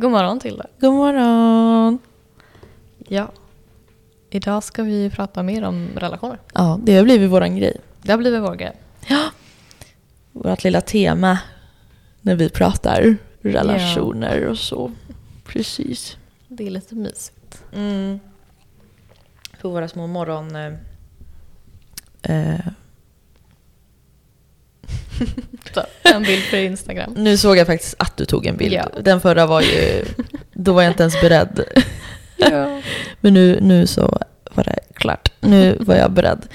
God morgon till dig. God morgon! Ja. Idag ska vi prata mer om relationer. Ja, det har blivit våran grej. Det har blivit vår grej. Vårt lilla tema när vi pratar relationer och så. Precis. Det är lite mysigt. Mm. På våra små morgon... Eh, eh, Så, en bild för Instagram. nu såg jag faktiskt att du tog en bild. Ja. Den förra var ju... Då var jag inte ens beredd. Ja. Men nu, nu så var det klart. Nu var jag beredd.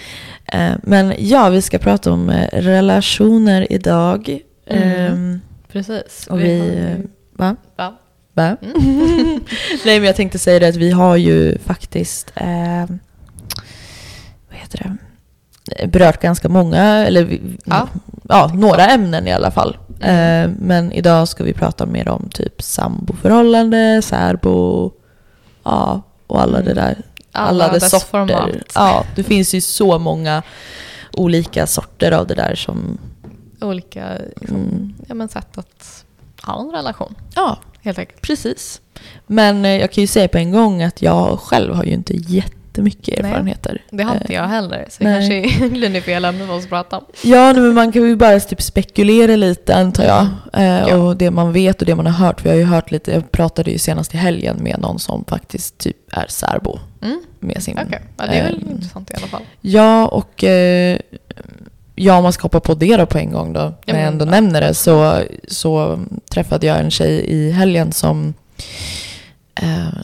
Eh, men ja, vi ska prata om eh, relationer idag. Mm. Ehm, Precis. och vi... ju- Va? Va? Va? Mm. Nej, men jag tänkte säga det att vi har ju faktiskt... Eh, vad heter det? Berört ganska många, eller Ja. ja, några ämnen i alla fall. Eh, men idag ska vi prata mer om typ samboförhållande, särbo, ja, och alla det där. Alla, dess dess sorter. format. Ja, det finns ju så många olika sorter av det där som... Olika liksom, Mm, ja, men sätt att ha en relation. ja, Helt enkelt. Precis. Men eh, jag kan ju säga på en gång att jag själv har ju inte jättemycket Nej. erfarenheter. Det har inte Eh, jag heller. Så nej. det kanske är egentligen fel ämne för oss att prata om. Ja, nej, men man kan ju bara typ spekulera lite antar jag. Eh, Ja. Och det man vet och det man har hört. Vi har ju hört lite, jag pratade ju senast i helgen med någon som faktiskt typ är särbo Mm. med sin... Okej, ja, det är väl eh, intressant i alla fall. Ja, och eh, ja, om man ska hoppa på det då på en gång då, när jag men, ändå ja. nämner det, så, så träffade jag en tjej i helgen som,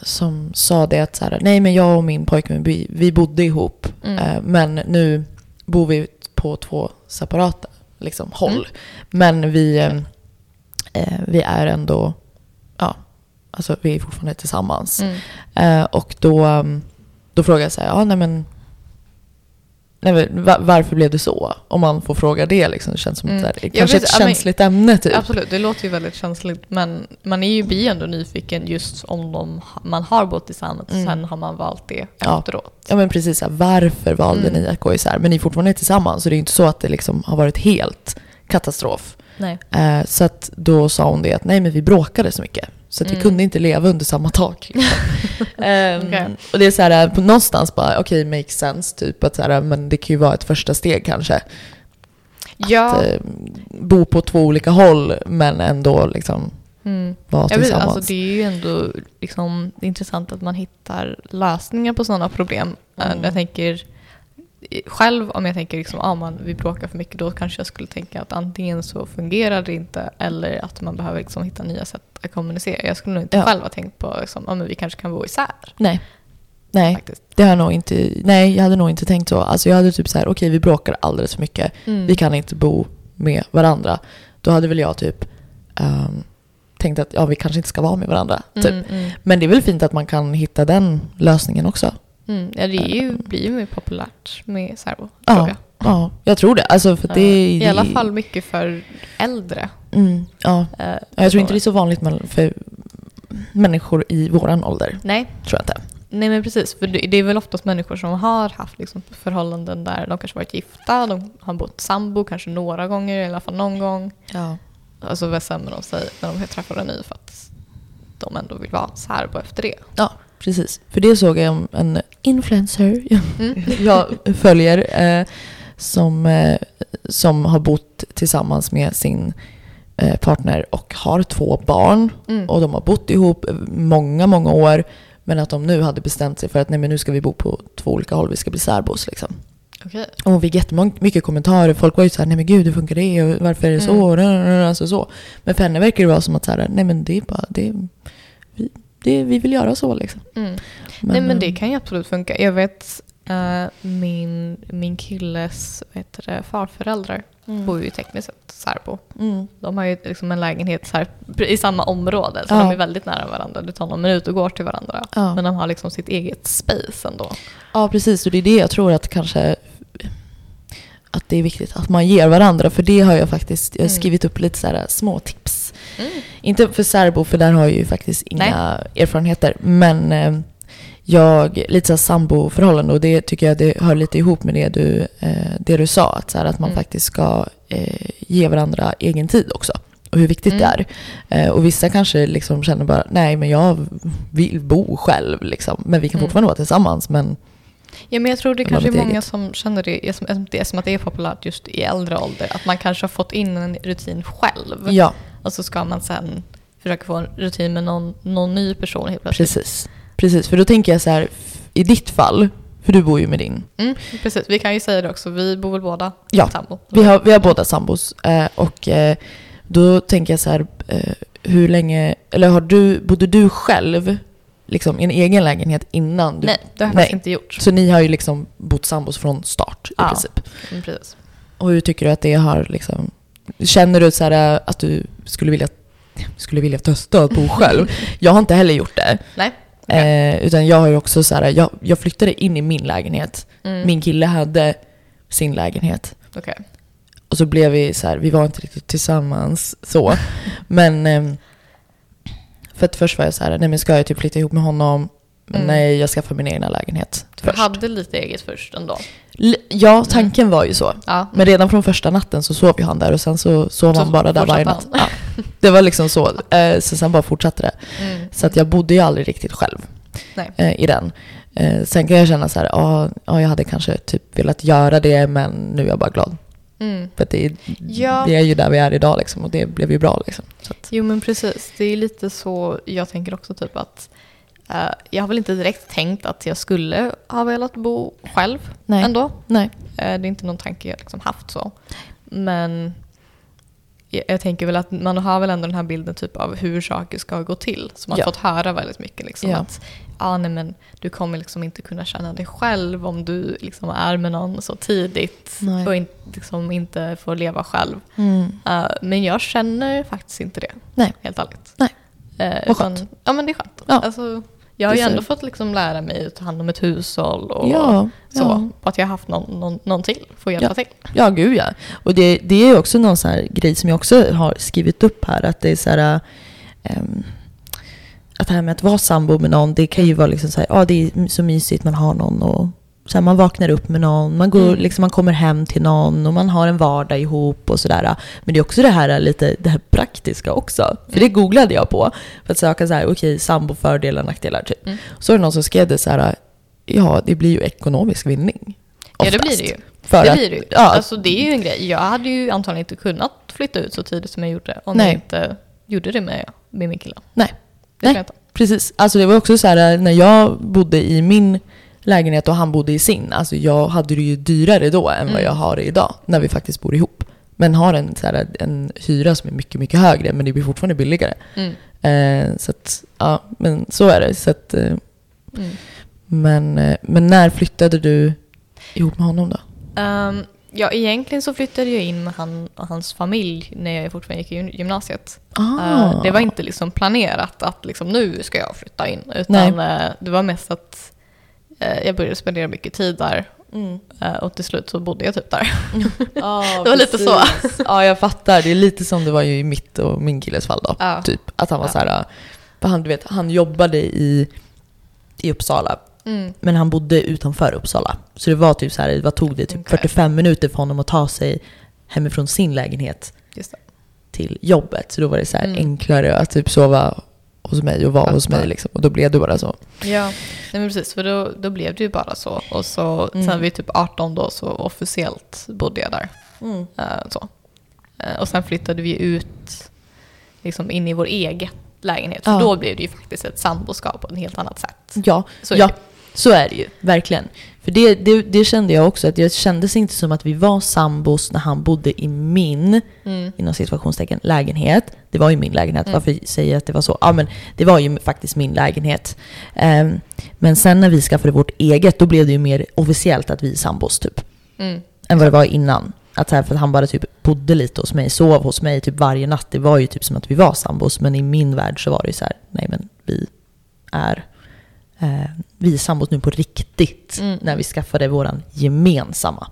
som sa det att så här, nej men jag och min pojkvän, vi, vi bodde ihop, Mm. eh, men nu bor vi på två separata liksom, håll. Mm. Men vi, eh, eh, vi är ändå, ja, alltså vi är fortfarande tillsammans. Mm. Eh, och då, um, då frågade jag så här, ja nej men, nej, varför blev det så? Om man får fråga det liksom, det känns som Mm. ett, kanske vet- ett ja, men- känsligt ämne typ. Absolut, det låter ju väldigt känsligt. Men man är ju blir ändå nyfiken just om de, man har bott tillsammans och Mm. sen har man valt det Ja. efteråt. Ja men precis, här, varför valde Mm. ni att gå isär? Men ni är fortfarande tillsammans så det är ju inte så att det liksom har varit helt katastrof. Nej. Eh, så att då sa hon det att nej men vi bråkade så mycket. Så att Mm. kunde inte leva under samma tak. Liksom. Ehm, Okej. Och det är så här, på någonstans bara, okej, makes sense. Typ att så här, men det kan ju vara ett första steg kanske. Ja. Att eh, bo på två olika håll men ändå liksom Mm. vara Jag vet, tillsammans. alltså, det är ju ändå liksom, intressant att man hittar lösningar på sådana problem. Eh, Mm. Jag tänker själv, om jag tänker liksom, ah, man, vi bråkar för mycket, då kanske jag skulle tänka att antingen så fungerar det inte eller att man behöver liksom hitta nya sätt att kommunicera. Jag skulle nog inte Ja. själv ha tänkt på liksom, ah, men vi kanske kan bo isär. Nej. Nej, Faktiskt. det har jag nog inte, nej, jag hade nog inte tänkt så. Alltså jag hade typ så här, okej vi bråkar alldeles för mycket. Mm. Vi kan inte bo med varandra. Då hade väl jag typ ehm, tänkt att ja, vi kanske inte ska vara med varandra. Typ. Mm, mm, Men det är väl fint att man kan hitta den lösningen också. Mm. Ja, det är ju, blir ju mer populärt med särbo, Ja. tror jag. Ja, jag tror det. Alltså för det, Eh, I det, alla fall mycket för äldre. Mm, ja. eh, Ja, Jag tror inte det är så vanligt för människor i våran ålder. Nej, Tror jag inte. Nej men precis, för det, det är väl oftast människor som har haft liksom förhållanden där de kanske varit gifta, de har bott sambo kanske några gånger, i alla fall någon gång. Ja. Och så bestämmer de sig när de träffar en ny för att de ändå vill vara särbo efter det. ja, precis. För det såg jag om en influencer Mm. jag följer eh, som, eh, som har bott tillsammans med sin eh, partner och har två barn. Mm. Och de har bott ihop många, många år. Men att de nu hade bestämt sig för att nej, men nu ska vi bo på två olika håll, vi ska bli särbos. Liksom. Okej. Och vi fick jättemycket kommentarer. Folk var ju så här, nej men gud hur funkar det? Och varför är det så? Alltså så. Men för henne verkar det vara som att så här, nej men det är bara, det, vi, det, vi vill göra så liksom. Mm. Nej men det eh, kan ju absolut funka. Jag vet eh, min, min killes heter det, farföräldrar bor ju tekniskt sett särbo. Mm. De har ju liksom en lägenhet här, i samma område så Ja. de är väldigt nära varandra. Det tar någon minut och går till varandra. Ja. Men de har liksom sitt eget space ändå. Ja, precis. Och det är det jag tror att kanske att det är viktigt att man ger varandra. För det har jag faktiskt jag har Mm. skrivit upp lite så här små tips. Inte för särbo, för där har jag ju faktiskt inga erfarenheter. Men eh, jag, lite så här samboförhållande och det tycker jag det hör lite ihop med det du, eh, det du sa. Att, så här, att man Mm. faktiskt ska eh, ge varandra egen tid också. och hur viktigt Mm. det är. Eh, och vissa kanske liksom känner bara, nej men jag vill bo själv liksom. Men vi kan Mm. fortfarande vara tillsammans. Men Ja, men jag tror det kanske är många eget. som känner det, är som, det är som att det är populärt just i äldre ålder. Att man kanske har fått in en rutin själv. ja, Och så ska man sen försöka få en rutin med någon, någon ny person helt plötsligt. precis. Precis, för då tänker jag så här, i ditt fall, för du bor ju med din. Mm, precis, vi kan ju säga det också. Vi bor väl båda Ja, sambo? Vi har, vi har båda sambos. Eh, och eh, då tänker jag så här, eh, hur länge, eller har du, bodde du själv liksom, en egen lägenhet innan? Du, Nej, det har jag faktiskt inte gjort. Så ni har ju liksom bott sambos från start i Ja. princip. Mm, precis. Och hur tycker du att det har liksom... Känner du så här, att du skulle vilja, skulle vilja testa att bo själv? jag har inte heller gjort det. Nej. Eh, utan jag har ju också så här, jag, jag flyttade in i min lägenhet. Mm, Min kille hade sin lägenhet. okej. Och så blev vi så här, vi var inte riktigt tillsammans så. Men... ehm, för att först var jag så här, nej men ska jag typ flytta ihop med honom? Men Mm. nej, jag skaffar min egna lägenhet Du först. hade lite eget först ändå. L- Ja, tanken var ju så. Ja. Men redan från första natten så sov ju han där och sen så sov han bara där varje natt. Ja. Det var liksom så. Eh, Så sen bara fortsatte det. Mm. Så att jag bodde ju aldrig riktigt själv eh, i den. Eh, Sen kan jag känna så här, ja, ja, jag hade kanske typ velat göra det men nu är jag bara glad. Mm. För att det, är- Ja. det är ju där vi är idag liksom, och det blev ju bra. Liksom. Så att, Jo men precis, det är lite så jag tänker också typ att eh, jag har väl inte direkt tänkt att jag skulle ha velat bo själv Nej. ändå. nej. Eh, det är inte någon tanke jag liksom haft så. Men jag, tänker väl att man har väl ändå den här bilden typ av hur saker ska gå till. Som man Ja. fått höra väldigt mycket. Liksom, Ja. Att ah, nej, men du kommer liksom inte kunna känna dig själv om du liksom är med någon så tidigt. Nej. Och in, liksom inte får leva själv. Mm. Eh, men jag känner faktiskt inte det. Nej. Helt ärligt. Nej. Uh, Vad skönt. Ja men det är skönt. Ja. Alltså, jag har ju ändå fått liksom lära mig att ta hand om ett hushåll och Ja, så. ja. Och att jag har haft någon, någon, någon till för att hjälpa Ja. till. Ja, gud ja. Och det, det är också någon sån här grej som jag också har skrivit upp här. Att det är så här... ehm, att det här med att vara sambo med någon, det kan ju vara liksom så här, ja det är så mysigt, man har någon och så här, man vaknar upp med någon, man, går, Mm. liksom, man kommer hem till någon och man har en vardag ihop och sådär. Men det är också det här lite det här praktiska också. För det googlade jag på för att söka så här, okej, sambo, fördelar, nackdelar typ. Mm. Så är det någon som skrev det så här, ja det blir ju ekonomisk vinning. Ja det oftast. blir det ju. För det blir det ju. Ja, Alltså det är ju en grej. Jag hade ju antagligen inte kunnat flytta ut så tidigt som jag gjorde om Nej. jag inte gjorde det med, med min kille. nej. Det Nej. Precis. Alltså det var också så här när jag bodde i min lägenhet och han bodde i sin. Alltså jag hade det ju dyrare då än vad Mm. jag har det idag. När vi faktiskt bor ihop. Men har en, så här, en hyra som är mycket, mycket högre. Men det blir fortfarande billigare. Mm. Eh, så att, ja, men så är det. Så att, eh, Mm. men, eh, men när flyttade du ihop med honom då? Ehm, ja, egentligen så flyttade jag in med han och hans familj när jag fortfarande gick i gym- gymnasiet. Ah. Eh, det var inte liksom planerat att liksom, nu ska jag flytta in. Utan eh, det var mest att jag började spendera mycket tid där. Mm. eh, och till slut så bodde jag typ där. Ja, Det var lite så. precis. Ja, jag fattar. Det är lite som det var ju i mitt och min killes fall då. Ja. Typ att han var Ja. så här, för han, du vet, han jobbade i, i Uppsala. Mm. Men han bodde utanför Uppsala. Så det var typ så här, vad tog det? Typ Okej. 45 minuter för honom att ta sig hemifrån sin lägenhet Just det. till jobbet. Så då var det så här Mm. enklare att typ sova hos mig och hos Fattar. mig liksom. Och då blev det bara så. Ja, nej men precis. För då, då blev det ju bara så. Och så Mm. sen vid typ 18 då så officiellt bodde jag där. Eh, så. Eh, och sen flyttade vi ut liksom in i vår egen lägenhet. För Ja. då blev det ju faktiskt ett samboskap på ett helt annat sätt. Ja, Så ja. Så är det ju. Verkligen. För det, det, det kände jag också, att det kändes inte som att vi var sambos när han bodde i min, Mm. inom situationstecken, lägenhet. Det var ju min lägenhet, Mm. varför säger jag att det var så? Ja men det var ju faktiskt min lägenhet. Ehm, men sen när vi skaffade vårt eget, då blev det ju mer officiellt att vi är sambos typ. Mm. Än vad det var innan. Att så här, för att han bara typ bodde lite hos mig, sov hos mig typ varje natt. Det var ju typ som att vi var sambos. Men i min värld så var det ju så här, nej men vi är, eh, vi är sambos nu på riktigt. Mm. När vi skaffade våran gemensamma.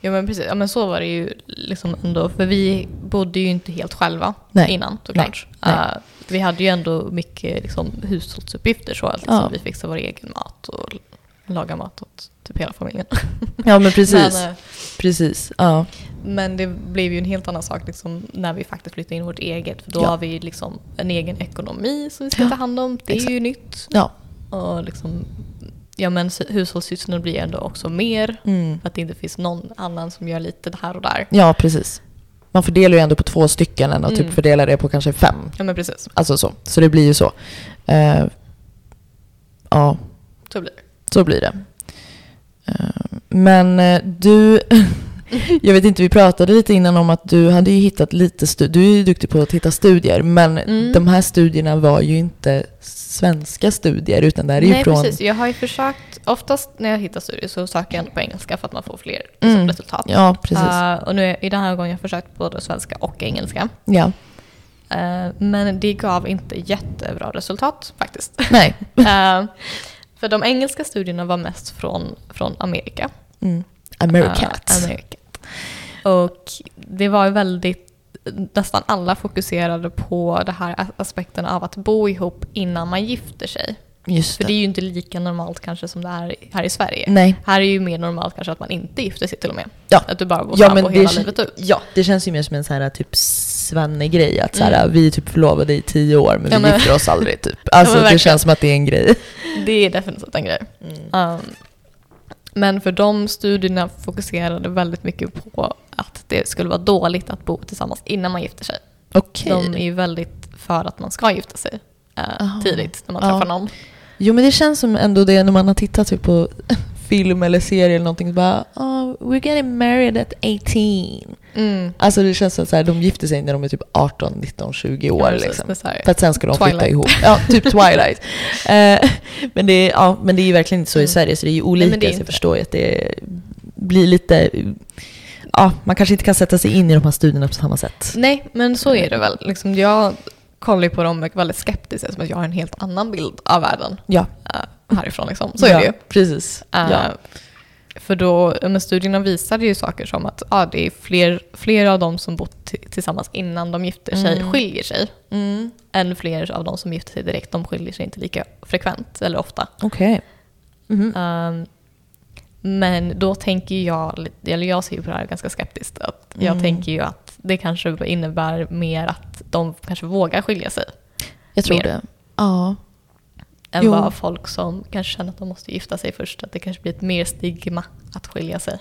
Ja men precis, ja, men så var det ju liksom ändå. För vi bodde ju inte helt själva Nej. innan såklart. Nej. Eh, vi hade ju ändå mycket liksom, hushållsuppgifter så. Alltså, Ja. Vi fixade vår egen mat och laga mat åt typ hela familjen. Ja men precis. Men, eh, precis. Ja. men det blev ju en helt annan sak liksom, när vi faktiskt flyttade in vårt eget. För då Ja. har vi liksom en egen ekonomi som vi ska ta hand om. Det är exakt. ju nytt. ja. Och liksom, ja, men sy- hushållssysslorna blir ändå också mer. Mm. För att det inte finns någon annan som gör lite här och där. Ja, precis. Man fördelar ju ändå på två stycken än att Mm. typ fördela det på kanske fem. Ja men precis, Alltså så. Så det blir ju så. Eh, ja, så blir det. så blir det. Eh, men eh, du, jag vet inte, vi pratade lite innan om att du hade ju hittat lite studier. Du är ju duktig på att hitta studier, men Mm. de här studierna var ju inte svenska studier, utan det här är ju Nej från... precis, jag har ju försökt, oftast när jag hittar studier så söker jag ändå på engelska för att man får fler liksom, Mm. resultat. Ja, precis. Eh, och nu, i den här gången har jag försökt både svenska och engelska. ja. Eh, men det gav inte jättebra resultat faktiskt. Nej. Eh, för de engelska studierna var mest från, från Amerika. Mm. Americats. Uh, America. Och det var väldigt, nästan alla fokuserade på det här aspekten av att bo ihop innan man gifter sig. Just För det. det är ju inte lika normalt kanske som det är här i Sverige. Nej. Här är ju mer normalt kanske att man inte gifter sig till och med. Ja. Att du bara bor Ja, sambo hela livet ut. ja, det känns ju mer som en sån här typ svenne-grej. Att så här, Mm. vi är typ förlovade i tio år men Ja, vi men- gifter oss aldrig typ. Alltså men det känns som att det är en grej. Det är definitivt en grej. Um, men för de studierna fokuserade väldigt mycket på att det skulle vara dåligt att bo tillsammans innan man gifter sig. Okej. De är ju väldigt för att man ska gifta sig eh, tidigt när man Ja. träffar någon. Jo men det känns som ändå det när man har tittat typ på film eller serie eller någonting. Så bara, oh, we're getting married at 18. Mm. Alltså det känns som att så här, de gifter sig när de är typ 18, 19, 20 år. Ja, liksom. För att sen ska de flytta Twilight. ihop. Ja, typ Twilight. Eh, men, det är, ja, men det är ju verkligen inte så i Mm. Sverige, så det är ju Nej, olika. det är så jag förstår ju att det blir lite... Ja, man kanske inte kan sätta sig in i de här studierna på samma sätt. Nej, men så är det väl. Liksom, jag kollar på dem väldigt skeptiskt som att jag har en helt annan bild av världen Ja, eh, härifrån. Liksom. Så ja, är det ju. Precis. Eh, Ja. För då, men studierna visade ju saker som att ja, det är fler, fler av de som bott tillsammans innan de gifter sig Mm. skiljer sig. Mm. Än fler av de som gifter sig direkt, de skiljer sig inte lika frekvent eller ofta. Okej. Mhm. Um, men då tänker jag, eller jag ser ju på det här ganska skeptiskt. Att jag Mm. tänker ju att det kanske innebär mer att de kanske vågar skilja sig. Jag tror mer. det. Ja. Än Jo. vad folk som kanske känner att de måste gifta sig först. Att det kanske blir ett mer stigma att skilja sig.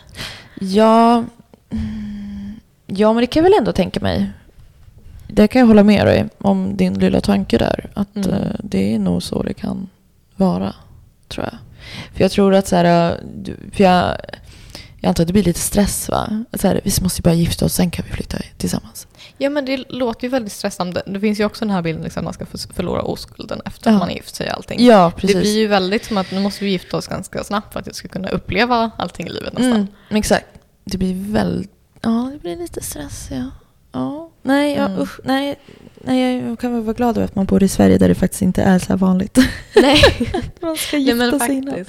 Ja, ja, men det kan jag väl ändå tänka mig. Det kan jag hålla med dig om din lilla tanke där. Att Mm. eh, det är nog så det kan vara, tror jag. För jag tror att så här, eh, för jag, jag antar att det blir lite stress va? Så här, vi måste ju bara gifta oss, sen kan vi flytta tillsammans. Ja men det låter ju väldigt stressande. Det finns ju också den här bilden liksom, att man ska förlora oskulden efter Ja. att man har gift sig och allting. Ja, precis. Det blir ju väldigt som att nu måste vi gifta oss ganska snabbt för att vi ska kunna uppleva allting i livet nästan. Mm, exakt. Det blir väldigt... Ja, det blir lite stress, ja. ja. Nej, ja, Mm. usch, nej, nej, jag kan väl vara glad över att man bor i Sverige där det faktiskt inte är så här vanligt. Nej. man ska Nej gifta men sig innan.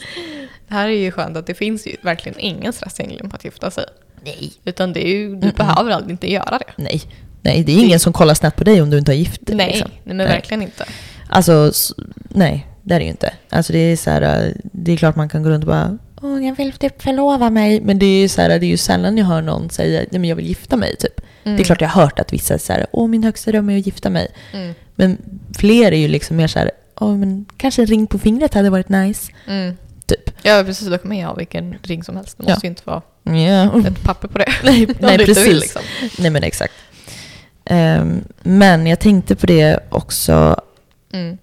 Det här är ju skönt att det finns ju verkligen ingen stress egentligen på att gifta sig. Nej. Utan det är ju, du Mm-mm. behöver aldrig inte göra det. Nej. Nej, det är ingen som kollar snett på dig om du inte har gift dig. Nej, liksom. nej men verkligen inte. Alltså, nej, det är det ju inte. Alltså det är så här, äh, det är klart man kan gå runt och bara Åh, jag vill typ förlova mig. Men det är ju så här, det är ju sällan jag hör någon säga nej men jag vill gifta mig typ. Mm. Det är klart jag har hört att vissa säger åh min högsta dröm är att gifta mig. Mm. Men fler är ju liksom mer så här, åh men kanske en ring på fingret hade varit nice. Mm. Ja precis, då kan man ju ha vilken ring som helst. Det Ja. måste ju inte vara Ja. ett papper på det. Nej, nej precis. vill, liksom. Nej men exakt. Ehm, men jag tänkte på det också. Mm.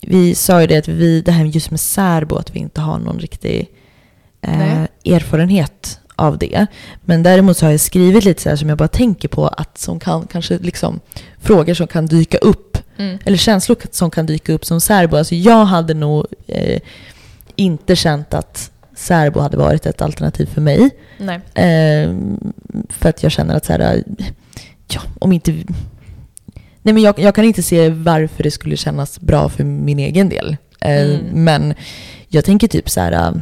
Vi sa ju det att vi, det här just med särbo, att vi inte har någon riktig eh, erfarenhet av det. Men däremot så har jag skrivit lite så här som jag bara tänker på att som kan kanske liksom frågor som kan dyka upp Mm. eller känslor som kan dyka upp som särbo. Alltså jag hade nog eh, inte känt att särbo hade varit ett alternativ för mig. Eh, för att jag känner att så här, ja, om inte... Nej men jag, jag kan inte se varför det skulle kännas bra för min egen del. Eh, Mm. Men jag tänker typ så här...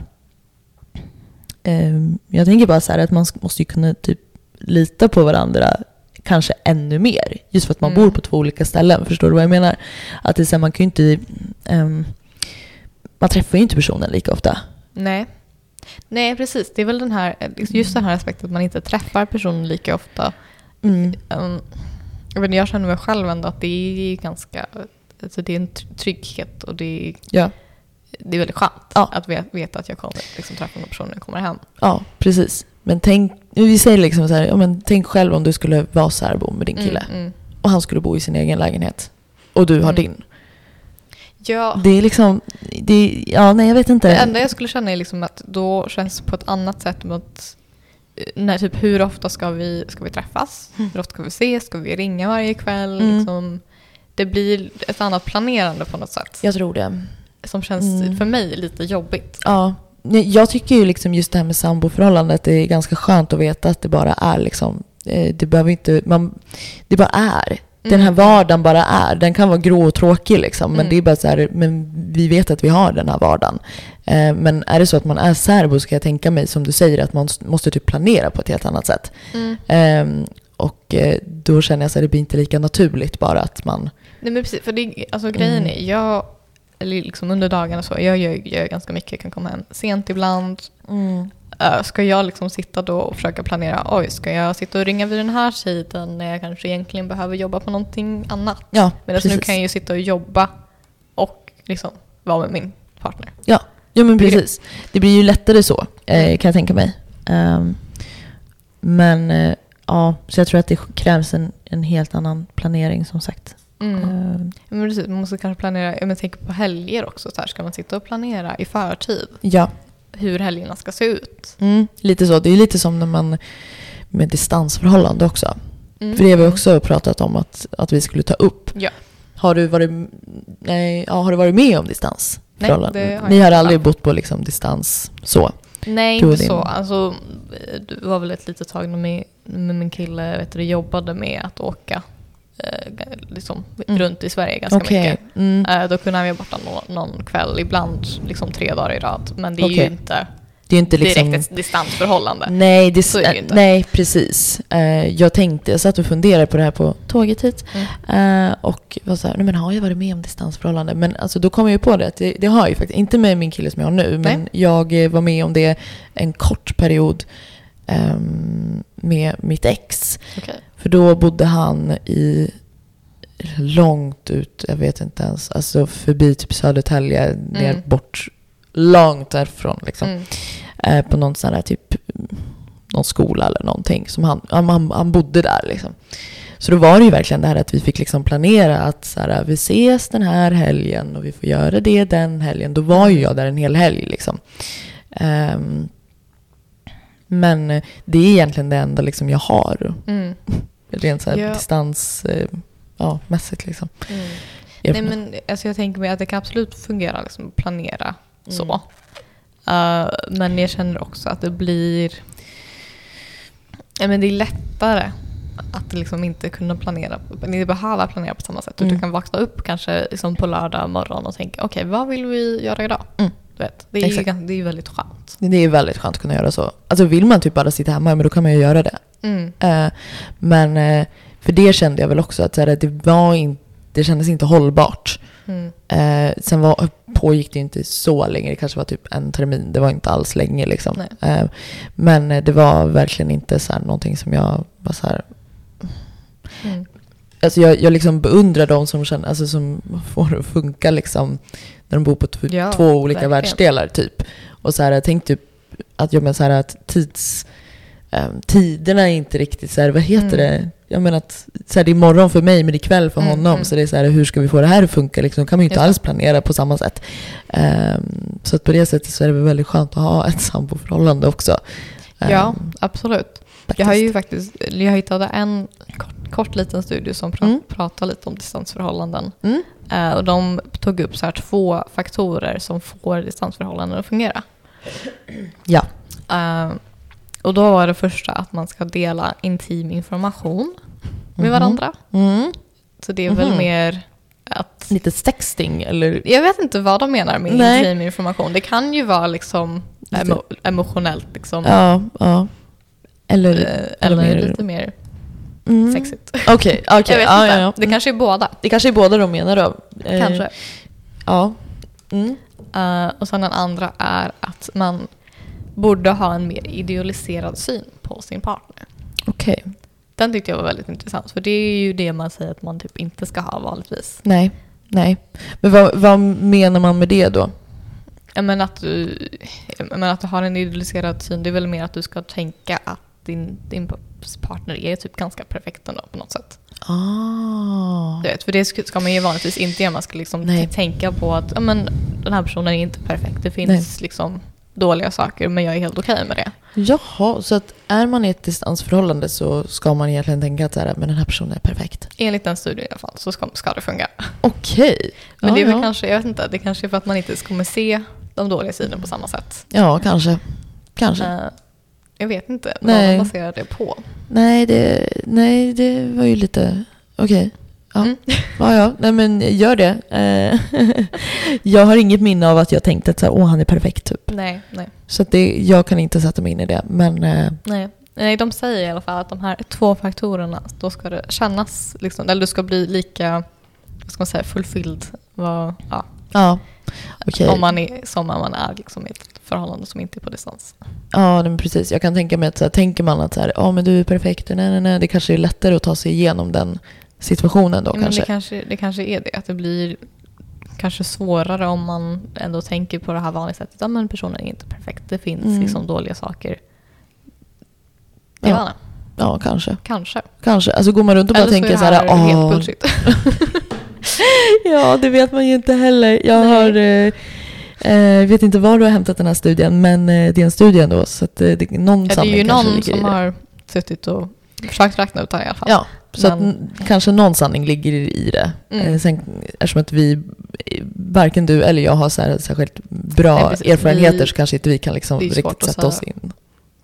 Eh, jag tänker bara så här att man måste ju kunna typ lita på varandra kanske ännu mer. Just för att man Mm. bor på två olika ställen. Förstår du vad jag menar? Att det är så här, man kan ju inte... ehm, man träffar ju inte personen lika ofta. Nej. Nej, precis. Det är väl den här, just den här aspekten att man inte träffar personen lika ofta. Mm. Um, jag, känner mig själv ändå att det är ganska, alltså det är en tr- trygghet och det är, Ja. det är väldigt skönt Ja. att ve- veta att jag kommer liksom, träffa den personen när jag kommer hem. ja, precis. Men tänk, vi säger liksom så här, ja, men tänk själv om du skulle vara särbo med din kille Mm, mm. och han skulle bo i sin egen lägenhet och du har Mm. din. Ja, Det är liksom, det är, ja nej jag vet inte. det enda jag skulle känna är liksom att då känns det på ett annat sätt mot eh, när, typ, hur ofta ska vi, ska vi träffas? Mm. Hur ofta ska vi ses? Ska vi ringa varje kväll? Mm. Liksom, det blir ett annat planerande på något sätt. Jag tror det. Som känns Mm. för mig lite jobbigt. Ja. Jag tycker ju liksom just det här med samboförhållandet, det är ganska skönt att veta att det bara är liksom, eh, det behöver inte, man, det bara är. Den här Mm. vardagen bara är. Den kan vara grå och tråkig liksom, men Mm. det är bara så här, men vi vet att vi har den här vardagen. Eh, men är det så att man är särbo så kan jag tänka mig, som du säger, att man måste typ planera på ett helt annat sätt. Mm. Eh, och då känner jag så att det blir inte lika naturligt bara att man, Nej men precis, för det, alltså grejen Mm. är, jag, eller liksom under dagarna så, jag gör, gör ganska mycket, jag kan komma hem sent ibland. Uh, ska jag liksom sitta då och försöka planera, oj, ska jag sitta och ringa vid den här tiden när jag kanske egentligen behöver jobba på någonting annat? ja Medan nu kan jag ju sitta och jobba och liksom vara med min partner. Ja, ja men precis. Det blir ju lättare så, eh, Mm. kan jag tänka mig. Ehm, men eh, ja, så jag tror att det krävs en, en helt annan planering som sagt. Mm. Ehm, Men precis, man måste kanske planera, jag tänker på helger också, så här, ska man sitta och planera i förtid ja, hur helgerna ska se ut? mm, lite så. Det är lite som när man med distansförhållande också. Mm. För det har vi också pratat om att, att vi skulle ta upp. Ja. Har du varit, nej, ja, har du varit med om distansförhållande? Nej, det har Ni har aldrig bott på liksom distans så? Nej, inte din- så. Alltså, det var väl ett litet tag när min, när min kille vet du, jobbade med att åka liksom, Mm. runt i Sverige ganska Okej. mycket. Mm. Eh, då kunde han vara borta någon, någon kväll, ibland liksom tre dagar i rad. Men det är ju Okej. inte Det är inte liksom... direkt ett distansförhållande. Nej, ju inte. nej, precis. Eh, jag tänkte, jag satt och funderade på det här på tåget hit. Mm. Eh, och var så här, nej men har jag varit med om distansförhållande? Men alltså, då kom jag ju på det, att det, det har jag ju faktiskt. Inte med min kille som jag har nu, men Nej. jag eh, var med om det en kort period ehm, med mitt ex. Okej. För då bodde han i långt ut, jag vet inte ens, alltså förbi typ Södertälje, ner Mm. bort, långt därifrån liksom Mm. eh, på någon sån här typ någon skola eller någonting. Som han, han, han, bodde där liksom. Så då var det ju verkligen det här att vi fick liksom planera att så här, vi ses den här helgen och vi får göra det den helgen. Då var ju jag där en hel helg liksom. Ehm, men det är egentligen det enda liksom jag har. Mm. Rent så här Ja. distans, eh, ja, mässigt liksom. Mm. Jag- Nej, men alltså, jag tänker mig att det kan absolut fungera liksom, att planera så. Mm. Eh, men jag känner också att det blir... Ja, men det är lättare att liksom inte kunna planera, inte behöva planera på samma sätt. Mm. Du kan vakna upp kanske liksom på lördag morgon och tänka okej, vad vill vi göra idag? Mm. Du vet, det, är ju, Exakt. det är ju väldigt skönt. Det är väldigt skönt att kunna göra så. Alltså vill man typ bara sitta hemma, men då kan man ju göra det. Mm. Eh, men eh, för det kände jag väl också att så här, det var in, det kändes inte hållbart. Mm. Eh, sen var, pågick det ju inte så länge, det kanske var typ en termin, det var inte alls länge liksom. Men det var verkligen inte så här, någonting som jag var så här, Mm. Alltså jag, jag liksom beundrar de som, känner, alltså som får det att funka liksom, när de bor på t- Ja, två olika verkligen. världsdelar typ. Och så här, jag tänkte typ att, jag menar så här, att tids, eh, tiderna är inte riktigt så här, vad heter Mm. det? Jag menar att så här, det är morgon för mig men det är kväll för Mm, honom. mm. Så det är så här, hur ska vi få det här att funka? Liksom, kan man ju inte Just alls planera på samma sätt. Ehm, så att på det sättet så är det väl väldigt skönt att ha ett samboförhållande också. Ja, Ehm, absolut. Faktiskt. Jag har ju faktiskt jag hittade en kort, kort liten studie som pra, Mm. pratar lite om distansförhållanden. Mm. Eh, och de tog upp så här två faktorer som får distansförhållanden att fungera. Ja. Eh, och då var det första att man ska dela intim information med Mhm. varandra. Mm. Så det är väl Mhm. mer att... Lite sexting eller? Jag vet inte vad de menar med Nej. intim information. Det kan ju vara liksom emo, emotionellt liksom. Ja, ja. Eller, Eh, eller mer- lite mer Mm. sexigt. Okej, okej. Jag vet ja, inte. ja, ja. Det kanske är båda. Det kanske är båda de menar då. Eh, Kanske. Ja. Mm. Eh, och sen den andra är att man borde ha en mer idealiserad syn på sin partner. Okej. Den tyckte jag var väldigt intressant, för det är ju det man säger att man typ inte ska ha vanligtvis. Nej. Nej. Men vad, vad menar man med det då? Menar att du, menar att du har en idealiserad syn, det är väl mer att du ska tänka att din, din partner är typ ganska perfekt ändå på något sätt. Ah. Du vet, för det ska man ju vanligtvis inte göra. Man ska liksom Nej. tänka på att ja, men, den här personen är inte perfekt. Det finns liksom dåliga saker, men jag är helt okej med det. Jaha, så att är man i ett distansförhållande så ska man egentligen tänka att så här, men den här personen är perfekt? Enligt den studien i alla fall så ska, ska det fungera. Okej. Men ja, det är väl ja. kanske, jag vet inte, det kanske är för att man inte kommer se de dåliga sidorna på samma sätt. Ja, kanske. Kanske. Jag vet inte Nej. vad man baserar det på. Nej, det, nej, det var ju lite... Okej. Ja. Mm. ja, ja. Nej, men gör det. Eh, jag har inget minne av att jag tänkte att så här, Åh, han är perfekt. Typ. Nej, nej. Så det, jag kan inte sätta mig in i det. Men eh, Nej. Nej, de säger i alla fall att de här två faktorerna, då ska det kännas, liksom, eller du ska bli lika, vad ska man säga, fulfilled. Vad, ja, ja, okej. Om man är som om man är liksom i ett förhållande som inte är på distans. Ja, men precis. Jag kan tänka mig att så här, tänker man att så här, ja, men du är perfekt, nej, nej, nej, det kanske är lättare att ta sig igenom den situationen då Ja, kanske. det, kanske, det kanske är det, att det blir kanske svårare om man ändå tänker på det här vanliga sättet. Ja, men personen är inte perfekt, det finns Mm. liksom dåliga saker. Det Ja. var. Ja, kanske. Kanske. Kanske. Alltså går man runt och bara Eller tänker så så är här, det här helt "Åh." bullshit. Ja, det vet man ju inte heller. Jag har, eh, eh, vet inte var du har hämtat den här studien, men eh, det är en studie ändå. Så att, eh, det, någon Ja, det är ju någon som har suttit och försökt räkna ut det här i alla fall. Ja, så att, Men- n- kanske någon sanning ligger i det. Mm. Eh, sen, eftersom att vi, varken du eller jag har så här, särskilt bra Nej, precis. erfarenheter Vi- så kanske inte vi kan liksom riktigt att sätta oss in.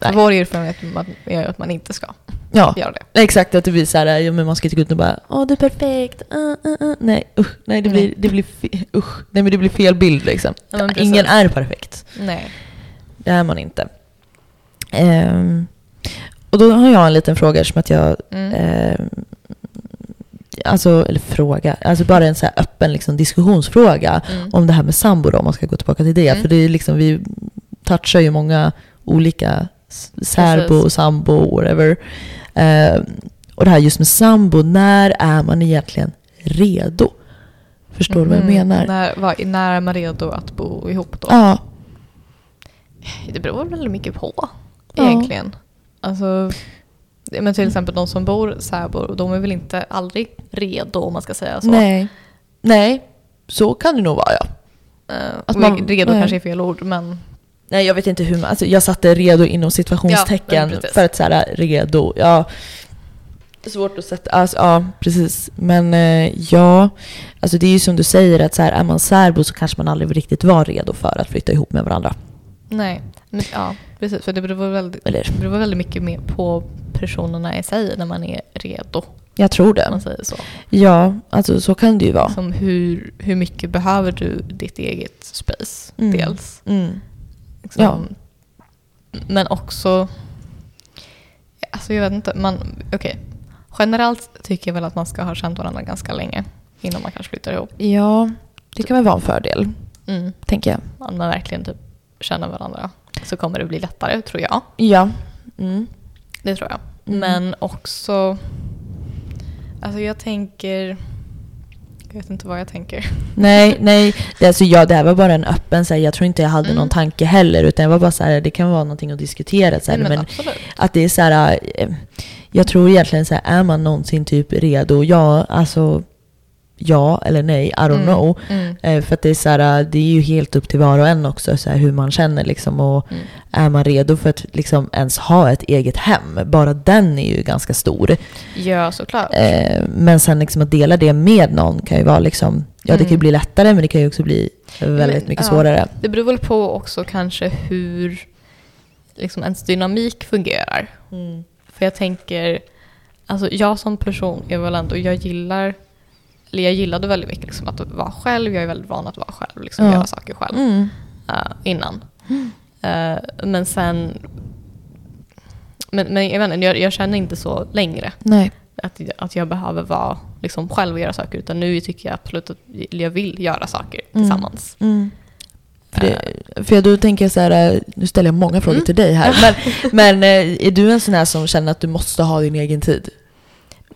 Nej. Vår erfarenhet är att man inte ska Ja, göra det. exakt. Att det blir så här, ja, men man ska inte gå ut och bara åh du är perfekt. Uh, uh, uh. Nej, usch. Nej, det blir, det blir, usch. Nej, men det blir fel bild liksom. Ja. Ingen är perfekt. Nej. Det är man inte. Ehm, och då har jag en liten fråga som att jag Mm. Ehm, alltså, eller fråga, alltså bara en så här öppen liksom, diskussionsfråga Mm. om det här med sambo då, om man ska gå tillbaka till det. Mm. För det är liksom, vi touchar ju många olika särbo, sambo, whatever. Ehm, och det här just med sambo, när är man egentligen redo? Förstår du vad jag Mhm. menar? När, vad, när är man redo att bo ihop då? Ja, Det beror väldigt mycket på Ja. egentligen. Alltså, det- men till exempel de som bor särbor, de är väl inte aldrig redo om man ska säga så. nej. Nej, så kan det nog vara ja. Eh, Att man- redo nej. kanske är fel ord, men Nej, jag vet inte hur man... Alltså, jag satte redo inom situationstecken Ja, för att så här, redo, ja. Svårt att sätta... Alltså, ja, precis. Men eh, ja, alltså det är ju som du säger att så här, är man särbo så kanske man aldrig riktigt var redo för att flytta ihop med varandra. nej. Ja, precis. För det beror väldigt, Eller? det beror väldigt mycket mer på personerna i sig när man är redo. Jag tror det. man säger så. Ja, alltså så kan det ju vara. Som hur, hur mycket behöver du ditt eget space? Mm. Dels. Mm. Liksom. Ja. Men också, alltså jag vet inte, man, okej. Generellt tycker jag väl att man ska ha känt varandra ganska länge innan man kanske flyttar ihop. Ja, det kan väl vara en fördel, Mm. tänker jag. Om man verkligen typ känner varandra så kommer det bli lättare, tror jag. Ja. Mm. Det tror jag. Mm. Men också, alltså jag tänker, jag vet inte vad jag tänker. Nej, nej. Det, alltså, ja, det här var bara en öppen, så här, jag tror inte jag hade Mm. någon tanke heller. Utan jag var bara så här, det kan vara någonting att diskutera. Så här, Nej, men men att det är så här, eh, jag tror egentligen så här, är man någonsin typ redo? Ja, alltså ja eller nej, I don't Mm, know. Mm. Eh, För att det är så här, det är ju helt upp till var och en också, så här, hur man känner liksom. Och Mm. är man redo för att liksom ens ha ett eget hem? Bara den är ju ganska stor. Ja, såklart. Eh, men sen liksom att dela det med någon kan ju vara liksom, ja det kan ju Mm. bli lättare men det kan ju också bli väldigt Men, mycket ja. svårare. Det beror väl på också kanske hur liksom ens dynamik fungerar. För jag tänker, alltså jag som person är väl ändå, jag gillar, eller jag gillade väldigt mycket liksom att vara själv. Jag är väldigt van att vara själv, liksom Ja. göra saker själv Mm. eh, innan. Eh, men sen, men, men jag, inte, jag, jag känner inte så längre. Nej. Att, att jag behöver vara liksom själv och göra saker. Utan nu tycker jag absolut att jag vill göra saker Mm. tillsammans. Mm. För, det, för jag, då tänker jag så här, eh, nu ställer jag många frågor Mm. till dig här. Men, men eh, är du en sån här som känner att du måste ha din egen tid?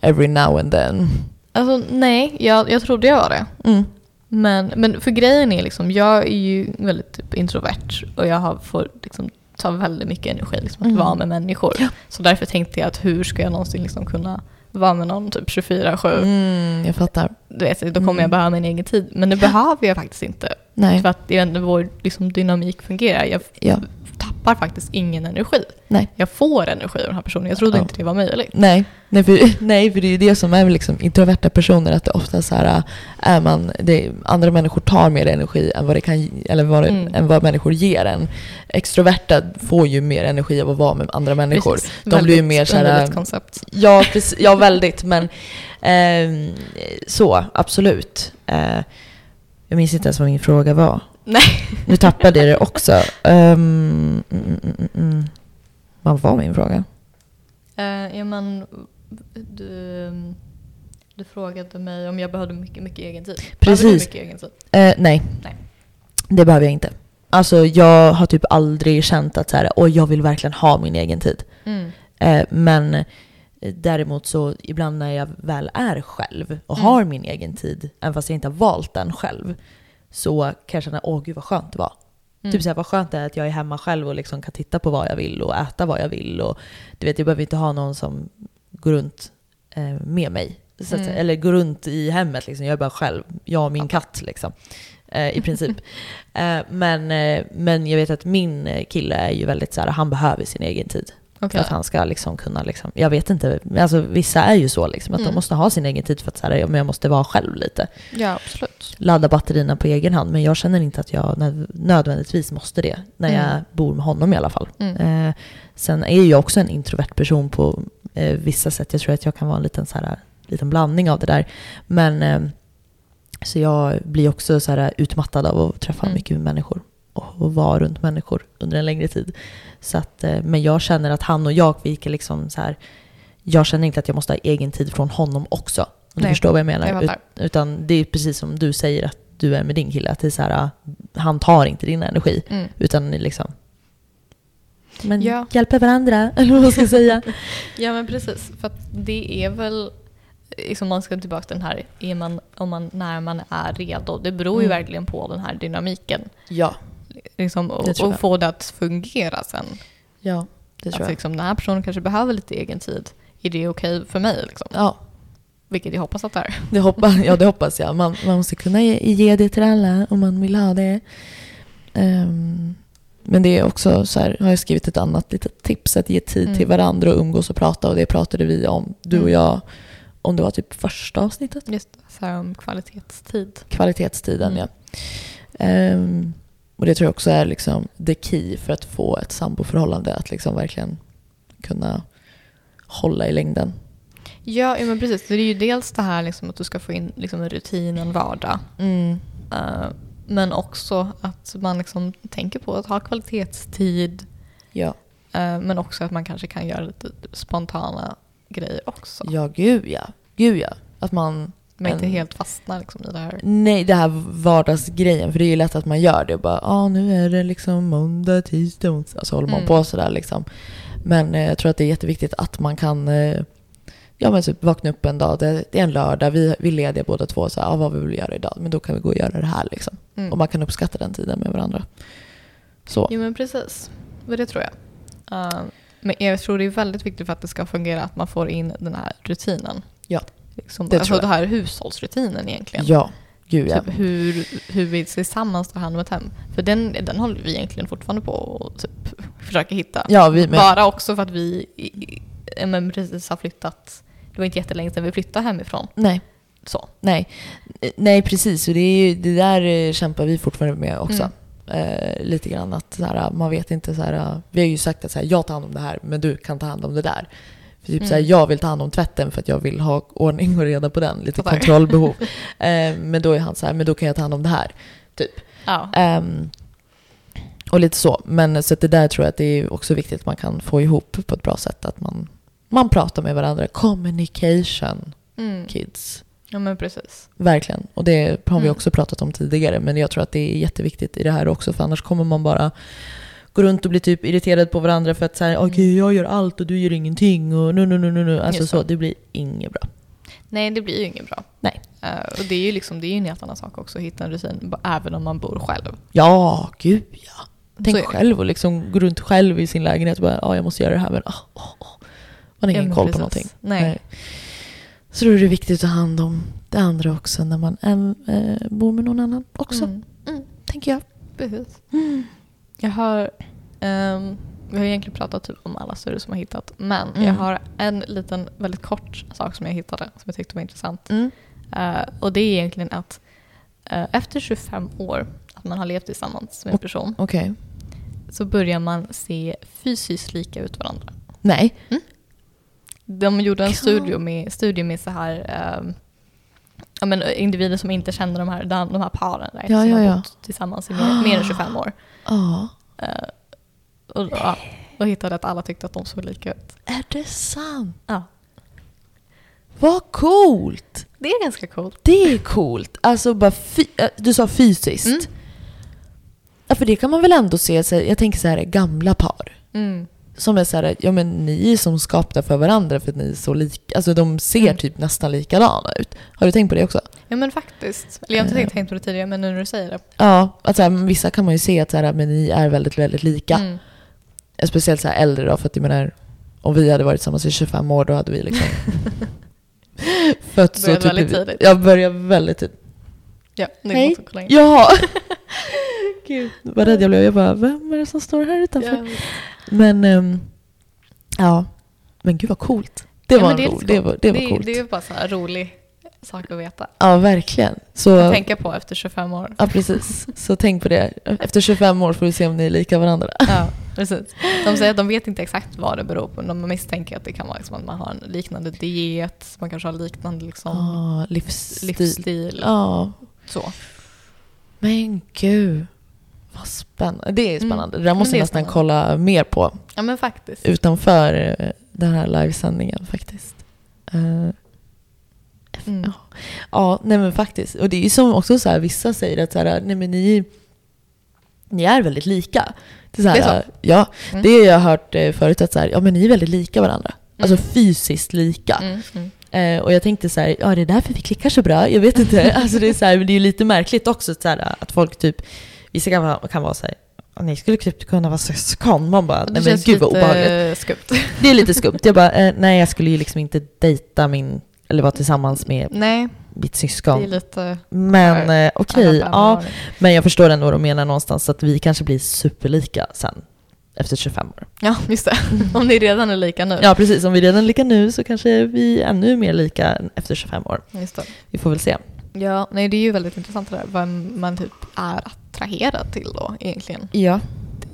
Every now and then. Alltså nej, jag, jag trodde jag var det. Mm. Men, men för grejen är liksom, jag är ju väldigt typ introvert och jag har, får liksom ta väldigt mycket energi liksom, att Mm. vara med människor. Ja. Så därför tänkte jag att hur ska jag någonsin liksom kunna vara med någon typ 24-7? Mm, jag fattar. Du vet, då kommer Mm. jag behöva min egen tid. Men det behöver jag faktiskt inte. Nej. För att det är ändå vår liksom, dynamik fungerar. Jag Ja. Tappar faktiskt ingen energi. Nej. Jag får energi av den här personen. Jag trodde Ja. inte det var möjligt. Nej, nej för, nej, för det är ju det som är liksom introverta personer, att det ofta så här, äh, är man, det, andra människor tar mer energi än vad, det kan, eller vad, Mm. än vad människor ger en. Extroverta får ju mer energi av att vara med andra människor. Precis. De blir ju Väldigt mer så här- underligt koncept. Ja, precis, ja väldigt, men ehm, så, absolut. Eh, jag minns inte ens vad min fråga var. Nej. Nu tappade jag det också. Um, mm, mm. Vad var min fråga? Eh, ja, men, du, du frågade mig om jag behövde mycket, mycket egen tid. Precis. mycket egen tid? Eh, nej. Nej. det behöver jag inte. Alltså jag har typ aldrig känt att så här, Åh, jag vill verkligen ha min egen tid. Mm. Eh, men däremot så ibland när jag väl är själv och Mm. har min egen tid, även fast jag inte har valt den själv, så kan jag känna åh gud vad skönt det var. Mm. Typ såhär, vad skönt det är att jag är hemma själv och liksom kan titta på vad jag vill och äta vad jag vill. Och, du vet, jag behöver inte ha någon som går runt eh, med mig. Att, Mm. Eller går runt i hemmet. Liksom. Jag är bara själv. Jag och min Ja. katt liksom. Eh, I princip. eh, men, eh, men jag vet att min eh, kille är ju väldigt så här, han behöver sin egen tid. Okej. För att han ska liksom kunna, liksom, jag vet inte, alltså vissa är ju så liksom, att de Mm. måste ha sin egen tid för att så här, jag måste vara själv lite. Ja, absolut. Ladda batterierna på egen hand, men jag känner inte att jag nöd- nödvändigtvis måste det, när jag Mm. bor med honom i alla fall. Mm. Eh, sen är jag också en introvert person på eh, vissa sätt. Jag tror att jag kan vara en liten, så här, liten blandning av det där. Men eh, så jag blir också så här, utmattad av att träffa Mm. mycket människor och, vara runt människor under en längre tid. Så att, eh, men jag känner att han och jag, vi kan liksom så här, jag känner inte att jag måste ha egen tid från honom också. Om du Nej, förstår vad jag menar. jag. Ut, utan det är precis som du säger att du är med din kille. Att det är så här, han tar inte din energi. Mm. Utan liksom men Ja. hjälper varandra, eller vad man ska säga. Ja men precis, för att det är väl, liksom man ska tillbaka till den här, är man, om man, när man är redo. Det beror ju Mm. verkligen på den här dynamiken. Ja, Liksom, och, och få det att fungera sen. ja det Att tror jag. liksom, den här personen kanske behöver lite egen tid. Är det okej för mig? Liksom? Ja, Vilket jag hoppas att det är. det hoppas, ja, det hoppas jag. Man, man måste kunna ge, ge det till alla om man vill ha det. Ehm, men det är också så här, har jag skrivit ett annat litet tips, att ge tid Mm. till varandra och umgås och prata. Och det pratade vi om, du och Mm. jag, om det var typ första avsnittet. Just så här om kvalitetstid. Kvalitetstiden, Mm. ja. Ehm, och det tror jag också är liksom the key för att få ett samboförhållande, att liksom verkligen kunna hålla i längden. Ja, ja men precis. Det är ju dels det här liksom att du ska få in liksom en rutin, en vardag. Eh, men också att man liksom tänker på att ha kvalitetstid. Ja. eh, men också att man kanske kan göra lite spontana grejer också. ja, gud ja. Gud ja. Att man... Men inte helt fastnar liksom i det här. Nej, det här vardagsgrejen. För det är ju lätt att man gör det och bara, ah, nu är det liksom måndag, tisdag, onsdag. Så håller man Mm. på sådär liksom. Men eh, jag tror att det är jätteviktigt att man kan eh, Ja men typ vakna upp en dag, det, är en lördag, vi, vi är lediga båda två, så här, ah, vad vill vi göra idag? Men då kan vi gå och göra det här liksom. Mm. Och man kan uppskatta den tiden med varandra. Så. Jo men precis. Det tror jag. Eh, men jag tror det är väldigt viktigt för att det ska fungera att man får in den här rutinen. Ja, Liksom, det alltså det här hushållsrutinen egentligen. Ja, gud ja. Typ hur, hur vi tillsammans tar hand om ett hem. För den, den håller vi egentligen fortfarande på och typ försöker hitta. Ja, vi med. Bara också för att vi men precis har flyttat. Det var inte jättelänge sedan vi flyttade hemifrån. Nej, Så. nej. Nej, precis. Och det, är ju, det där eh, kämpar vi fortfarande med också. Eh, lite grann att så här, man vet inte så här, eh, vi har ju sagt att så här, jag tar hand om det här men du kan ta hand om det där. För typ så här, Mm. jag vill ta hand om tvätten för att jag vill ha ordning och reda på den, lite Fattar. kontrollbehov. eh, men då är han så här, men då kan jag ta hand om det här. Typ. Ja. Ehm, och lite så. Men så det där tror jag att det är också viktigt att man kan få ihop på ett bra sätt. Att man, man pratar med varandra. Communication, Mm. kids. Ja men precis. Verkligen. Och det har vi Mm. också pratat om tidigare. Men jag tror att det är jätteviktigt i det här också. För annars kommer man bara gå runt och bli typ irriterad på varandra för att så här, Mm. okej jag gör allt och du gör ingenting och nu, nu, nu, nu, nu. Alltså så, så. det blir inget bra. Nej det blir ju inget bra. Nej. Eh, och det är ju liksom, det är ju en helt annan sak också att hitta en rutin även om man bor själv. Ja, gud ja. Tänk själv och liksom gå runt själv i sin lägenhet och bara, ja jag måste göra det här men ah, ah, ah. Man har Ja, ingen men koll precis. på någonting. Nej. Så då är det viktigt att ta hand om det andra också när man äh, bor med någon annan också, Mm. Mm. tänker jag. Precis. Jag har, ehm, vi har egentligen pratat typ om alla studier som jag har hittat. Men Mm. jag har en liten väldigt kort sak som jag hittade som jag tyckte var intressant. Mm. Eh, och det är egentligen att eh, efter 25 år att man har levt tillsammans med en person Okej. så börjar man se fysiskt lika ut varandra. Nej. De gjorde en studie med, studie med så här ja, men individer som inte känner de här, de här paren right, Ja, som ja, har ja. bott tillsammans i mer, mer än 25 år. Ja. Eh, och, ja, och hittade att alla tyckte att de såg lika ut. Är det sant? Ja. Vad coolt! Det är ganska coolt. Det är coolt. Alltså bara äh, du sa fysiskt. Mm. Ja, för det kan man väl ändå se, jag tänker så här gamla par. Mm. Som är så här, ja men ni är som skapta för varandra för att ni är så lika, alltså de ser Mm. typ nästan likadana ut. Har du tänkt på det också? Ja men faktiskt. Eller jag har inte Eh. tänkt, på det tidigare men nu när du säger det. Ja, att så här, vissa kan man ju se att så här, men ni är väldigt, väldigt lika. Mm. Speciellt så här äldre då, för att jag menar, om vi hade varit tillsammans i 25 år då hade vi liksom fötts och typ... väldigt tidigt. Jag började väldigt tidigt. Ja, nu Hej. måste jag kolla in. Ja! Gud, vad rädd jag blev. Jag bara, vem är det som står här utanför? Ja. Men, ehm, ja. Men gud vad coolt. Det Ja, var, men är ro, det var, det var det, coolt. Det är bara så här rolig sak att veta. Ja, verkligen. Att Så, tänka på efter 25 år. ja, precis. Så tänk på det. Efter 25 år får vi se om ni är lika varandra. Ja, precis. De säger att de vet inte exakt vad det beror på. De misstänker att det kan vara liksom att man har en liknande diet, man kanske har liknande liksom Ja, livsstil. livsstil. Ja, Så. men gud. Vad spännande. Det är Mm. spännande. Det där måste jag nästan kolla mer på Ja men faktiskt. utanför eh, den här livesändningen faktiskt. Eh, Mm. Ja, nej men faktiskt. Och det är ju som också så här, vissa säger att så här, nej men ni, ni är väldigt lika. Det är, så här, Det är så? Ja, Mm. det har jag hört eh, förut att så här, ja men ni är väldigt lika varandra. Alltså fysiskt lika. Mm, mm. Eh, och jag tänkte så här, ja det är därför vi klickar så bra. Jag vet inte. alltså det är så här, men det är ju lite märkligt också så här, att folk typ, vissa kan vara, kan vara så här, "Ja, ni skulle typ kunna vara syskon. Man bara, Det nej men gud vad lite obehagligt. skumt. Det är lite skumt. Jag bara, eh, nej jag skulle ju liksom inte dejta min, eller vara tillsammans med Nej, mitt det syskon. är lite... Men eh, okej, alla ja. Men jag förstår ändå vad de menar någonstans, att vi kanske blir superlika sen. Efter 25 år. Ja, just det. Om ni redan är lika nu. Ja precis, om vi redan är lika nu så kanske vi är ännu mer lika efter 25 år. Just det. Vi får väl se. Ja, nej det är ju väldigt intressant det där. Vad man typ är attraherad till då egentligen. Ja.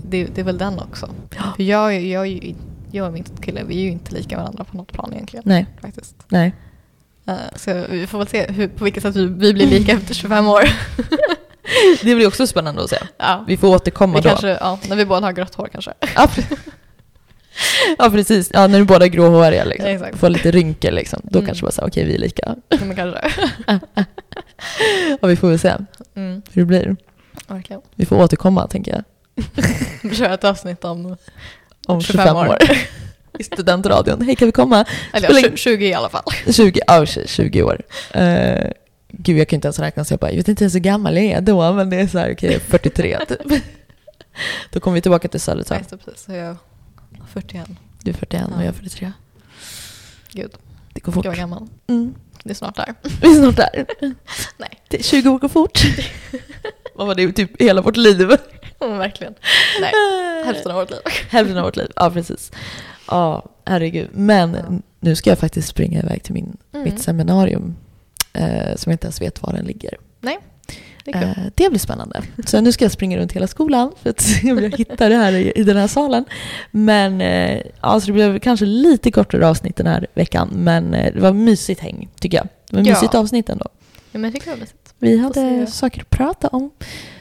Det, det är väl den också. För jag, jag, jag och min kille, vi är ju inte lika varandra på något plan egentligen. Nej, Faktiskt. nej. Eh, så vi får väl se hur, på vilket sätt vi, vi blir lika efter 25 år. Det blir också spännande att se. ja. Vi får återkomma Vi då. kanske, ja, när vi båda har grått hår kanske. Ja, pre- ja precis, ja, när du båda är gråhåriga liksom. Ja, exakt. Får lite rynkor liksom. Då Mm. kanske bara så, okej vi är lika. Men kanske. Ja vi får väl se Mm, hur det blir. Verkligen. Vi får återkomma tänker jag. Vi kör ett avsnitt om, Om 25 år. I studentradion. Hej kan vi komma? eller ing- 20 i alla fall. 20, ja, 20 år. Uh, gud, jag kan inte ens räkna så jag bara, jag vet inte ens hur gammal jag är då, men det är så här, okej, 43 typ. Då kommer vi tillbaka till Södertörn. Precis. Så jag är 41. Du är 41 och Ja. jag är 43. Gud, Det går fort. jag vara gammal. Mm. Det är snart där. Vi är snart där. Nej. Det, 20 år går fort. Vad var det? Typ hela vårt liv. Mm, verkligen. Nej, hälften av vårt liv. Hälften av vårt liv, ja precis. Ja, herregud. Men Ja. nu ska jag faktiskt springa iväg till min, Mm. mitt seminarium. Eh, som jag inte ens vet var den ligger. Det är kul. Eh, det blir spännande. Så nu ska jag springa runt hela skolan för att se om jag hittar det här i, i den här salen. Men eh, ja, så det blev kanske lite kortare avsnitt den här veckan. Men eh, det var mysigt häng, tycker jag. Det var Ja. mysigt avsnitt ändå. Ja, men jag tycker det var mysigt. Vi hade saker att prata om.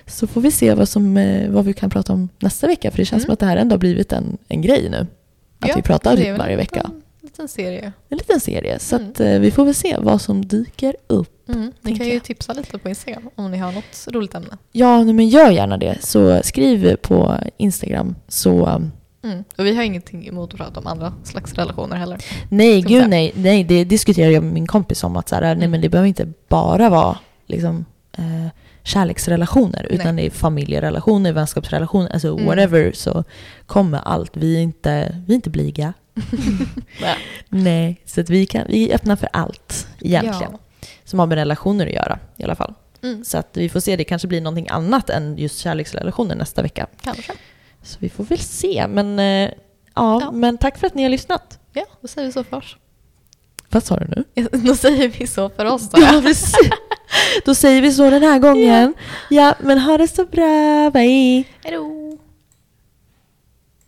Så får vi se vad, som, eh, vad vi kan prata om nästa vecka. För det känns Mm. som att det här ändå har blivit en, en grej nu. Att Ja, vi pratar det typ varje en vecka. liten- liten serie. En liten serie. Så Mm. att, eh, vi får väl se vad som dyker upp. Mm. Ni kan ju jag. tipsa lite på Instagram om ni har något roligt ämne. Ja, men gör gärna det. Så skriv på Instagram. Så um, Mm. Och vi har ingenting emot att prata om andra slags relationer heller. nej, gud nej. Nej, det diskuterar jag med min kompis om. Att så här, nej, Mm. men det behöver inte bara vara liksom, eh, kärleksrelationer. Utan det är familjerelationer, vänskapsrelationer, alltså Mm. whatever. Så kommer allt. Vi är inte, vi är inte blyga. Nej. Nej, så att vi, kan, vi är öppna för allt egentligen. Ja. Som har med relationer att göra i alla fall. Mm. Så att vi får se, det kanske blir någonting annat än just kärleksrelationer nästa vecka. Kanske. Så vi får väl se. Men, eh, ja, Ja. men tack för att ni har lyssnat. Ja, då säger vi så för oss. Vad sa du nu? Då säger vi så för oss då. Ja, precis. Då säger vi så den här gången. Ja, men ha det så bra. Bye! Hejdå!